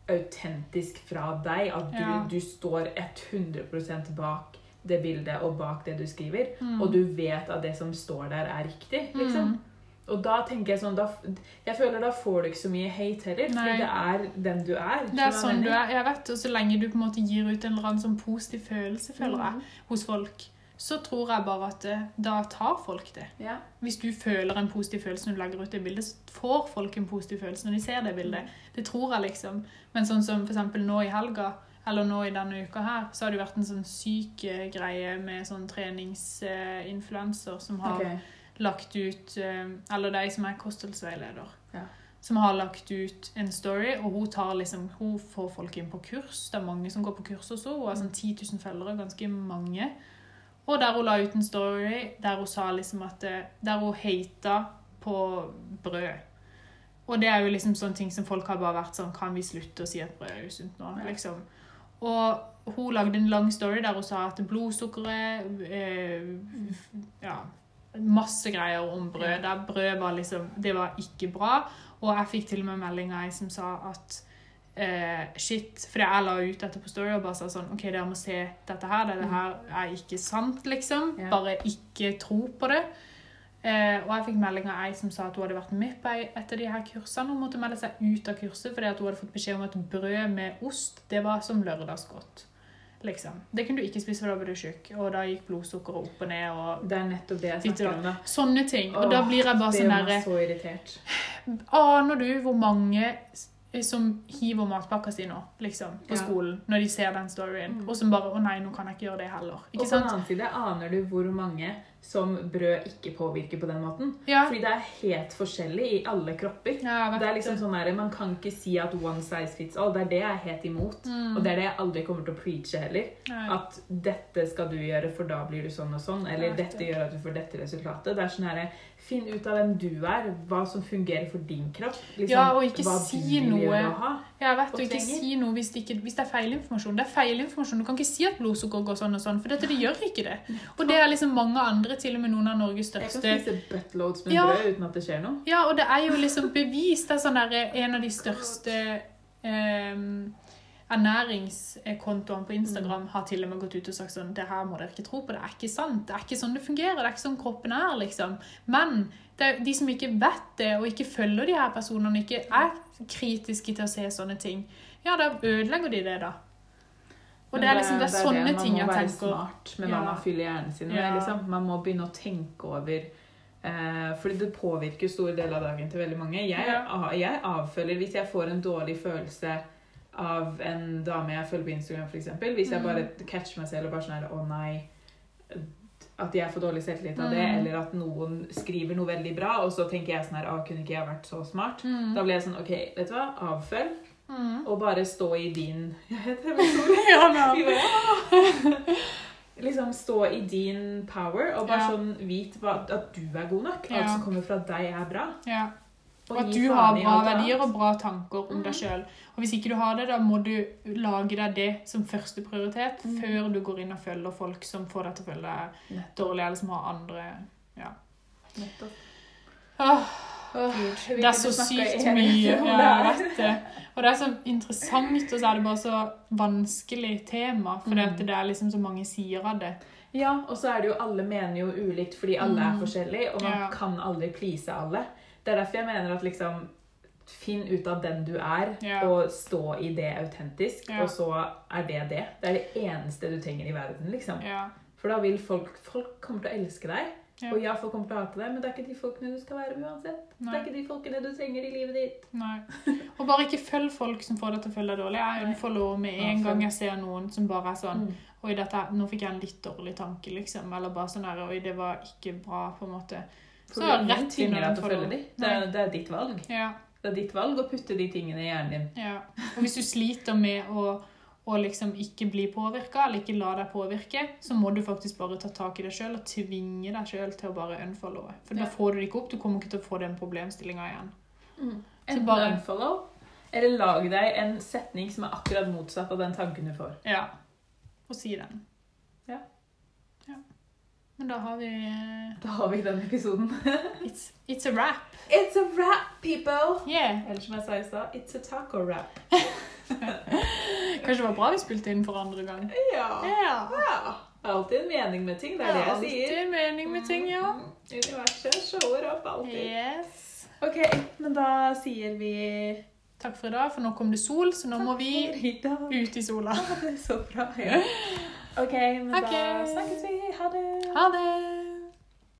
autentisk fra deg. At du, Ja. du står 100 bak det bildet og bak det du skriver. Mm. Og du vet at det som står der, er riktig. liksom. Mm. Og da tenker jeg sånn da, Jeg føler da får du ikke så mye hate heller, Nei. fordi det er den du er. Det er sånn du er. Jeg vet, og Så lenge du på en måte gir ut en eller annen sånn positiv følelse, føler jeg, Mhm. hos folk, så tror jeg bare at eh, da tar folk det. Ja. Hvis du føler en positiv følelse når du legger ut det bildet, så får folk en positiv følelse når de ser det bildet. Det tror jeg liksom. Men sånn som eksempel nå i helga, eller nå i denne uka her, så har det vært en sånn syk eh, greie med sånn treningsinfluenser som har okay. lagt ut eh, Eller de som er kostholdsveileder. Ja. Som har lagt ut en story, og hun, tar liksom, hun får folk inn på kurs. Det er mange som går på kurs hos henne. Hun har sånn 10 000 følgere, ganske mange. Og der hun la ut en story der hun sa liksom at eh, Der hun hata på brød. Og det er jo liksom sånne ting som folk har bare vært sånn Kan vi slutte å si at brød er usunt nå? Liksom. Og hun lagde en lang story der hun sa at blodsukkeret eh, Ja, masse greier om brød. Der brød var liksom Det var ikke bra. Og jeg fikk til og med melding av ei som sa at eh, shit Fordi jeg la ut dette på Story og bare sa sånn OK, dere må se dette her. Dette Mm. her er ikke sant, liksom. Ja. Bare ikke tro på det. Eh, og jeg fikk melding av ei som sa at hun hadde vært med på ei- et av de her kursene. Hun måtte melde seg ut av kurset fordi hun hadde fått beskjed om at brød med ost, det var som lørdagsgodt. Liksom. Det kunne du ikke spise, for da ble du sjuk. Og da gikk blodsukkeret opp og ned. og Det er nettopp det jeg snakker om. da. Sånne ting. Og da blir jeg bare sånn derre. Aner du hvor mange som hiver matpakka si nå, liksom, på Ja. skolen, når de ser den storyen, Mm. og som bare 'Å nei, nå kan jeg ikke gjøre det heller'. Og på den sant? annen side aner du hvor mange som brød ikke påvirker på den måten. Ja. Fordi det er helt forskjellig i alle kropper. ja Det er liksom sånn her, Man kan ikke si at one size fits all. Det er det jeg er helt imot. Mm. Og det er det jeg aldri kommer til å preache heller. Nei. At dette skal du gjøre, for da blir du sånn og sånn. Eller dette gjør at du får dette resultatet. Det er sånn her, Finn ut av hvem du er, hva som fungerer for din kropp. Liksom, Ja, og ikke si noe. jeg vet og ikke si noe hvis det, ikke, hvis det er feilinformasjon. Det er feilinformasjon. Du kan ikke si at blodsukker går sånn og sånn, for dette, det gjør ikke det. Og det er liksom mange andre, til og med noen av Norges største Jeg kan spise buttloads med Ja. brød uten at det skjer noe. Ja, og det er jo liksom bevist. Det er sånn der, en av de største eh, ernæringskontoene på Instagram har til og med gått ut og sagt sånn Det her må dere ikke tro på, det er ikke sant. Det er ikke sånn det fungerer. Det er ikke sånn kroppen er, liksom. Men det er de som ikke vet det, og ikke følger de her personene, ikke er kritiske til å se sånne ting, ja, da ødelegger de det, da. Og det, det er liksom det er sånne det. ting jeg må være smart med hva Ja. man fyller hjernen sin med. Ja. Liksom. Man må begynne å tenke over eh, Fordi det påvirker store deler av dagen til veldig mange. Jeg, jeg avfølger Hvis jeg får en dårlig følelse av en dame jeg følger på Instagram, f.eks. Hvis jeg Mm. bare catcher meg selv og bare sånn her Å, nei. At jeg får dårlig selvtillit av det, Mm. eller at noen skriver noe veldig bra, og så tenker jeg sånn her Å, kunne ikke jeg vært så smart? Mm. Da blir jeg sånn OK, vet du hva? Avfølg. Mm. Og bare stå i din *laughs* Jeg heter Victoria. *laughs* Ja, men- liksom stå i din power og bare Ja. sånn vit at du er god nok. Alt som kommer fra deg, er bra. Ja. Og at du har bra verdier og bra tanker om Mm. deg sjøl. Og hvis ikke du har det, da må du lage deg det som første prioritet Mm. før du går inn og følger folk som får deg til å føle deg dårlig, eller som har andre Ja. Nettopp. Åh, Åh, det er så sykt mye. Ja. Og det er så interessant, og så er det bare så vanskelig tema. For Mm. det er liksom så mange sider av det. Ja, og så er det jo alle mener jo ulikt fordi alle er Mm. forskjellige, og man Ja. kan aldri please alle. Det er derfor jeg mener at liksom Finn ut av den du er, Ja. og stå i det autentisk. Ja. Og så er det det. Det er det eneste du trenger i verden, liksom. Ja. For da vil folk Folk kommer til å elske deg. Og ja, folk kommer til å hate deg, men det er ikke de folkene du skal være uansett. Nei. Det er ikke de folkene du trenger i livet ditt. Nei. Og bare ikke følg folk som får deg til å føle deg dårlig. Jeg unfollower med en gang jeg ser noen som bare er sånn Mm. Oi, dette, nå fikk jeg en litt dårlig tanke, liksom. Eller bare sånn der Oi, det var ikke bra, på en måte. Så rett tvinger deg til å følge dem. Det, det er ditt valg. Ja, Det er ditt valg å putte de tingene i hjernen din. ja. Og hvis du sliter med å, å liksom ikke bli påvirka, eller ikke la deg påvirke, så må du faktisk bare ta tak i deg sjøl og tvinge deg sjøl til å bare unfollowe. For Ja. da får du det ikke opp. Du kommer ikke til å få den problemstillinga igjen. Mm. Enten bare- unfollow, eller lag deg en setning som er akkurat motsatt av den tanken du får. Ja. Og si den. Men da har vi eh, Da har vi den episoden. *laughs* It's, it's a wrap. It's a wrap, people! Yeah. Eller som jeg sa i stad, it's a taco wrap. *laughs* Kanskje det var bra vi spilte inn for andre gang. Ja. Yeah. ja. Det er alltid en mening med ting, det er det jeg alltid sier. en mening med ting, ja. Mm. Universet shower opp alltid. Yes. Ok, men da sier vi Takk for i dag, for nå kom det sol, så nå må vi Takk for i dag. ut i sola. *laughs* Ja, det så bra. Ja. Ok, men Ok. da snakkes vi. Ha det. Ha det!